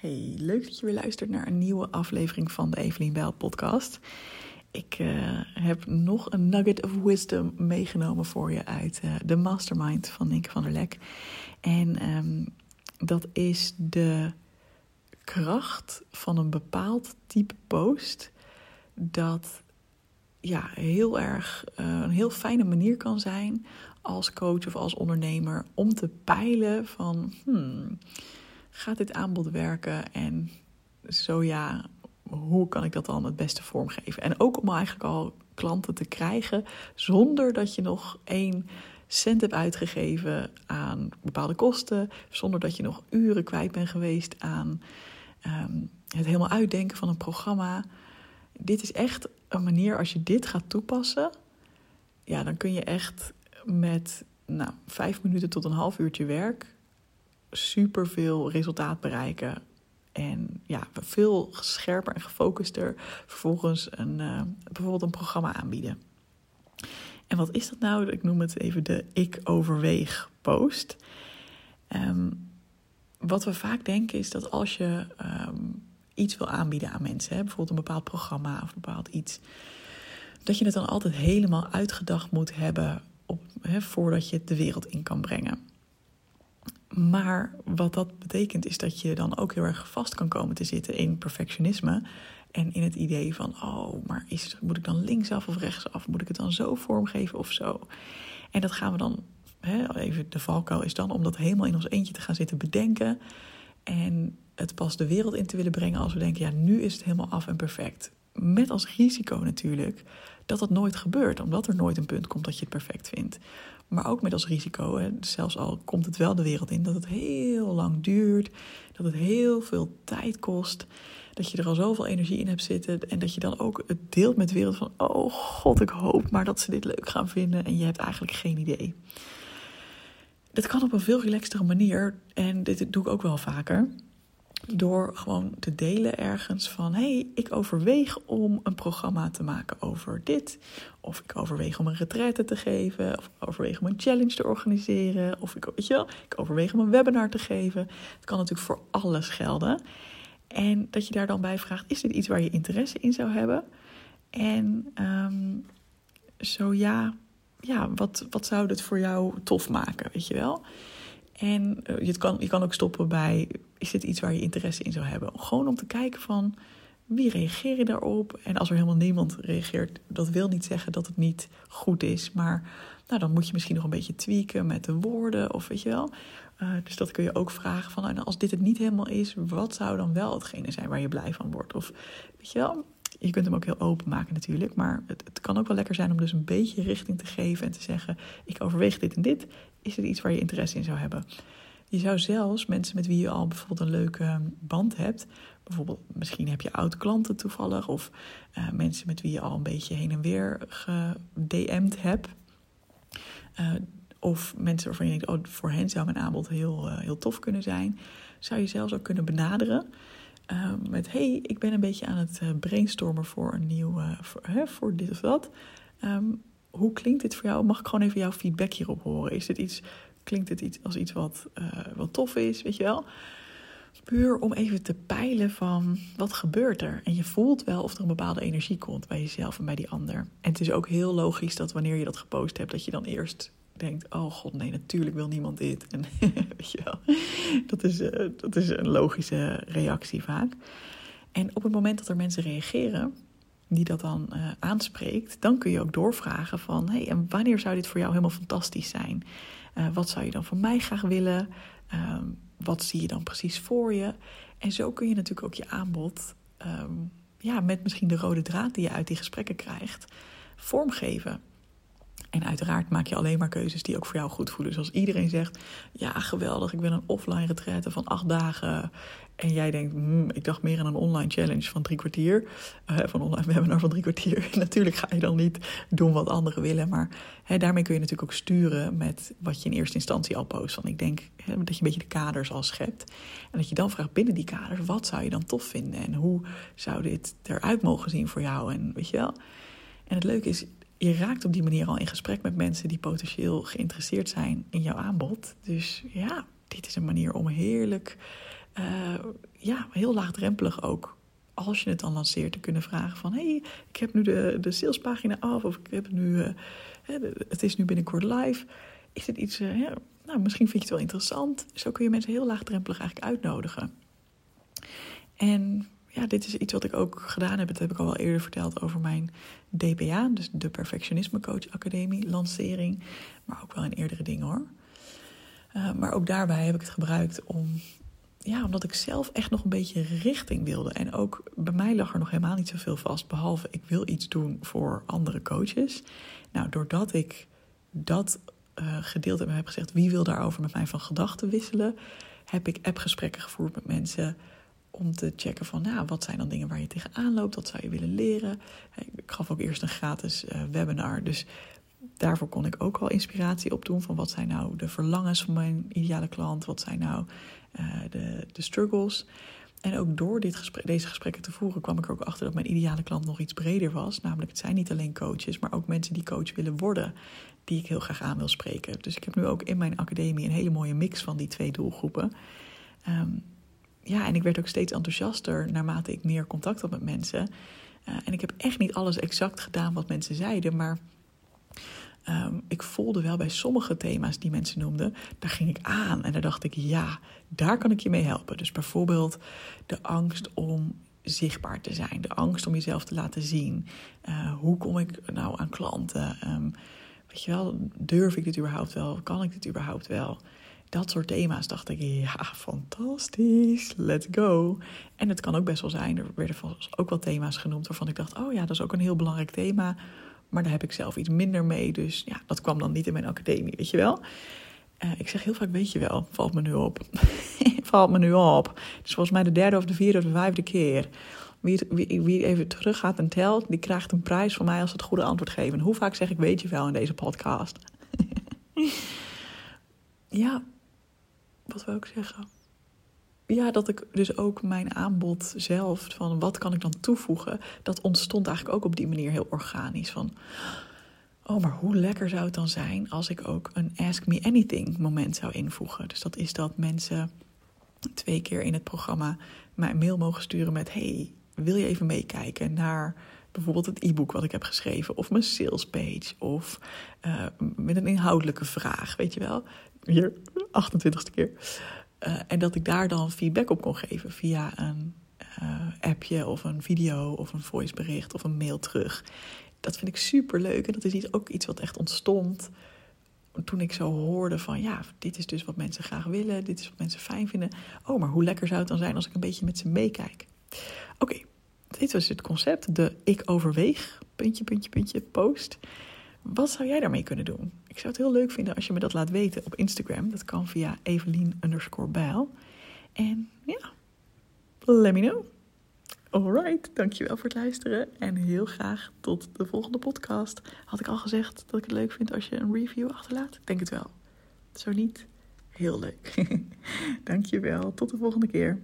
Hey, leuk dat je weer luistert naar een nieuwe aflevering van de Evelien Bijl podcast. Ik uh, heb nog een nugget of wisdom meegenomen voor je uit uh, de mastermind van Nick van der Lek. En um, dat is de kracht van een bepaald type post dat ja, heel erg uh, een heel fijne manier kan zijn als coach of als ondernemer om te peilen van hmm, gaat dit aanbod werken en zo ja, hoe kan ik dat dan het beste vormgeven? En ook om eigenlijk al klanten te krijgen zonder dat je nog één cent hebt uitgegeven aan bepaalde kosten, zonder dat je nog uren kwijt bent geweest aan um, het helemaal uitdenken van een programma. Dit is echt een manier, als je dit gaat toepassen, ja, dan kun je echt met nou, vijf minuten tot een half uurtje werk superveel resultaat bereiken. En ja, veel scherper en gefocuster vervolgens een, uh, bijvoorbeeld een programma aanbieden. En wat is dat nou? Ik noem het even de ik overweeg post. Um, wat we vaak denken is dat als je um, iets wil aanbieden aan mensen, hè, bijvoorbeeld een bepaald programma of een bepaald iets, dat je het dan altijd helemaal uitgedacht moet hebben op, hè, voordat je het de wereld in kan brengen. Maar wat dat betekent is dat je dan ook heel erg vast kan komen te zitten in perfectionisme. En in het idee van, oh, maar is, moet ik dan linksaf of rechtsaf? Moet ik het dan zo vormgeven of zo? En dat gaan we dan, hè, even de valkuil is dan om dat helemaal in ons eentje te gaan zitten bedenken. En het pas de wereld in te willen brengen als we denken, ja, nu is het helemaal af en perfect. Met als risico natuurlijk dat dat nooit gebeurt, omdat er nooit een punt komt dat je het perfect vindt. Maar ook met als risico, hè, zelfs al komt het wel de wereld in, dat het heel lang duurt, dat het heel veel tijd kost, dat je er al zoveel energie in hebt zitten en dat je dan ook het deelt met de wereld van, oh god, ik hoop maar dat ze dit leuk gaan vinden en je hebt eigenlijk geen idee. Dat kan op een veel relaxtere manier en dit doe ik ook wel vaker door gewoon te delen ergens van: hey, ik overweeg om een programma te maken over dit. Of ik overweeg om een retraite te geven. Of ik overweeg om een challenge te organiseren. Of ik, weet je wel, ik overweeg om een webinar te geven. Het kan natuurlijk voor alles gelden. En dat je daar dan bij vraagt: is dit iets waar je interesse in zou hebben? En um, zo ja, ja wat, wat zou dit voor jou tof maken, weet je wel? En uh, je, kan, je kan ook stoppen bij, is dit iets waar je interesse in zou hebben? Gewoon om te kijken van, wie reageer je daarop? En als er helemaal niemand reageert, dat wil niet zeggen dat het niet goed is. Maar nou, dan moet je misschien nog een beetje tweaken met de woorden of weet je wel. Uh, dus dat kun je ook vragen van, nou, als dit het niet helemaal is, wat zou dan wel hetgene zijn waar je blij van wordt? Of weet je wel, je kunt hem ook heel open maken natuurlijk. Maar het, het, kan ook wel lekker zijn om dus een beetje richting te geven en te zeggen: Ik overweeg dit en dit. Is het iets waar je interesse in zou hebben? Je zou zelfs mensen met wie je al bijvoorbeeld een leuke band hebt. Bijvoorbeeld, misschien heb je oud-klanten toevallig. Of uh, mensen met wie je al een beetje heen en weer gedM'd hebt. Uh, of mensen waarvan je denkt, oh, voor hen zou mijn aanbod heel, uh, heel tof kunnen zijn. Zou je zelfs ook kunnen benaderen. Uh, met hey, ik ben een beetje aan het uh, brainstormen voor een nieuw, uh, voor, hè, voor, dit of dat. Um, hoe klinkt dit voor jou? Mag ik gewoon even jouw feedback hierop horen? Is dit iets, klinkt dit iets als iets wat, wat tof is, weet je wel? Puur om even te peilen van wat gebeurt er? En je voelt wel of er een bepaalde energie komt bij jezelf en bij die ander. En het is ook heel logisch dat wanneer je dat gepost hebt, dat je dan eerst denkt: oh god, nee, natuurlijk wil niemand dit. En weet je wel, dat is, uh, dat is een logische reactie vaak. En op het moment dat er mensen reageren die dat dan uh, aanspreekt, dan kun je ook doorvragen van: hey, en wanneer zou dit voor jou helemaal fantastisch zijn? Uh, wat zou je dan van mij graag willen? Uh, wat zie je dan precies voor je? En zo kun je natuurlijk ook je aanbod, um, ja, met misschien de rode draad die je uit die gesprekken krijgt, vormgeven. En uiteraard maak je alleen maar keuzes die ook voor jou goed voelen. Dus als iedereen zegt, ja geweldig, ik ben een offline retraite van acht dagen. En jij denkt, hmm, ik dacht meer aan een online challenge van drie kwartier. Uh, van online webinar van drie kwartier. Natuurlijk ga je dan niet doen wat anderen willen. Maar daarmee kun je natuurlijk ook sturen met wat je in eerste instantie al post. Want ik denk dat je een beetje de kaders al schept. En dat je dan vraagt binnen die kaders, wat zou je dan tof vinden? En hoe zou dit eruit mogen zien voor jou? En weet je wel... En het leuke is, je raakt op die manier al in gesprek met mensen die potentieel geïnteresseerd zijn in jouw aanbod. Dus ja, dit is een manier om heerlijk uh, ja, heel laagdrempelig ook. Als je het dan lanceert, te kunnen vragen van... hé, hey, ik heb nu de, de salespagina af of ik heb nu... Uh, het is nu binnenkort live. Is het iets... Ja, nou, misschien vind je het wel interessant. Zo kun je mensen heel laagdrempelig eigenlijk uitnodigen. En ja, dit is iets wat ik ook gedaan heb. Dat heb ik al wel eerder verteld over mijn DPA, dus de Perfectionisme Coach Academie, lancering. Maar ook wel in eerdere dingen hoor. Uh, maar ook daarbij heb ik het gebruikt om, ja, omdat ik zelf echt nog een beetje richting wilde. En ook bij mij lag er nog helemaal niet zoveel vast, behalve ik wil iets doen voor andere coaches. Nou, doordat ik dat uh, gedeeld heb, heb gezegd wie wil daarover met mij van gedachten wisselen, heb ik appgesprekken gevoerd met mensen om te checken van, nou, wat zijn dan dingen waar je tegenaan loopt, wat zou je willen leren. Ik gaf ook eerst een gratis uh, webinar, dus daarvoor kon ik ook al inspiratie opdoen van wat zijn nou de verlangens van mijn ideale klant, wat zijn nou uh, de, de struggles. En ook door dit gesprek, deze gesprekken te voeren kwam ik ook achter dat mijn ideale klant nog iets breder was. Namelijk, het zijn niet alleen coaches, maar ook mensen die coach willen worden, die ik heel graag aan wil spreken. Dus ik heb nu ook in mijn academie een hele mooie mix van die twee doelgroepen. Um, ja, en ik werd ook steeds enthousiaster naarmate ik meer contact had met mensen. Uh, en ik heb echt niet alles exact gedaan wat mensen zeiden, maar um, ik voelde wel bij sommige thema's die mensen noemden, daar ging ik aan en daar dacht ik, ja, daar kan ik je mee helpen. Dus bijvoorbeeld de angst om zichtbaar te zijn, de angst om jezelf te laten zien. Uh, hoe kom ik nou aan klanten? Um, weet je wel, durf ik dit überhaupt wel? Kan ik dit überhaupt wel? Dat soort thema's dacht ik, ja, fantastisch, let's go. En het kan ook best wel zijn, er werden ook wel thema's genoemd waarvan ik dacht, oh ja, dat is ook een heel belangrijk thema. Maar daar heb ik zelf iets minder mee, dus ja, dat kwam dan niet in mijn academie, weet je wel. Uh, ik zeg heel vaak, weet je wel, valt me nu op. valt me nu op. Dus volgens mij de derde of de vierde of de vijfde keer. Wie, wie, wie even terug gaat en telt, die krijgt een prijs van mij als het goede antwoord geven. hoe vaak zeg ik weet je wel in deze podcast? ja, wat wil ik zeggen? Ja, dat ik dus ook mijn aanbod zelf, van wat kan ik dan toevoegen, dat ontstond eigenlijk ook op die manier heel organisch. Van, oh, maar hoe lekker zou het dan zijn als ik ook een Ask Me Anything moment zou invoegen? Dus dat is dat mensen twee keer in het programma mij een mail mogen sturen met: Hey, wil je even meekijken naar bijvoorbeeld het e-book wat ik heb geschreven, of mijn sales page, of uh, met een inhoudelijke vraag, weet je wel hier, 28ste keer. Uh, en dat ik daar dan feedback op kon geven via een uh, appje of een video of een voicebericht of een mail terug. Dat vind ik super leuk en dat is ook iets wat echt ontstond toen ik zo hoorde van ja, dit is dus wat mensen graag willen, dit is wat mensen fijn vinden. Oh, maar hoe lekker zou het dan zijn als ik een beetje met ze meekijk? Oké, dit was het concept, de ik overweeg, puntje, puntje, puntje, post. Wat zou jij daarmee kunnen doen? Ik zou het heel leuk vinden als je me dat laat weten op Instagram. Dat kan via Evelien underscore bijl. En ja, let me know. Alright, dankjewel voor het luisteren. En heel graag tot de volgende podcast. Had ik al gezegd dat ik het leuk vind als je een review achterlaat? Ik denk het wel. Zo niet, heel leuk. dankjewel, tot de volgende keer.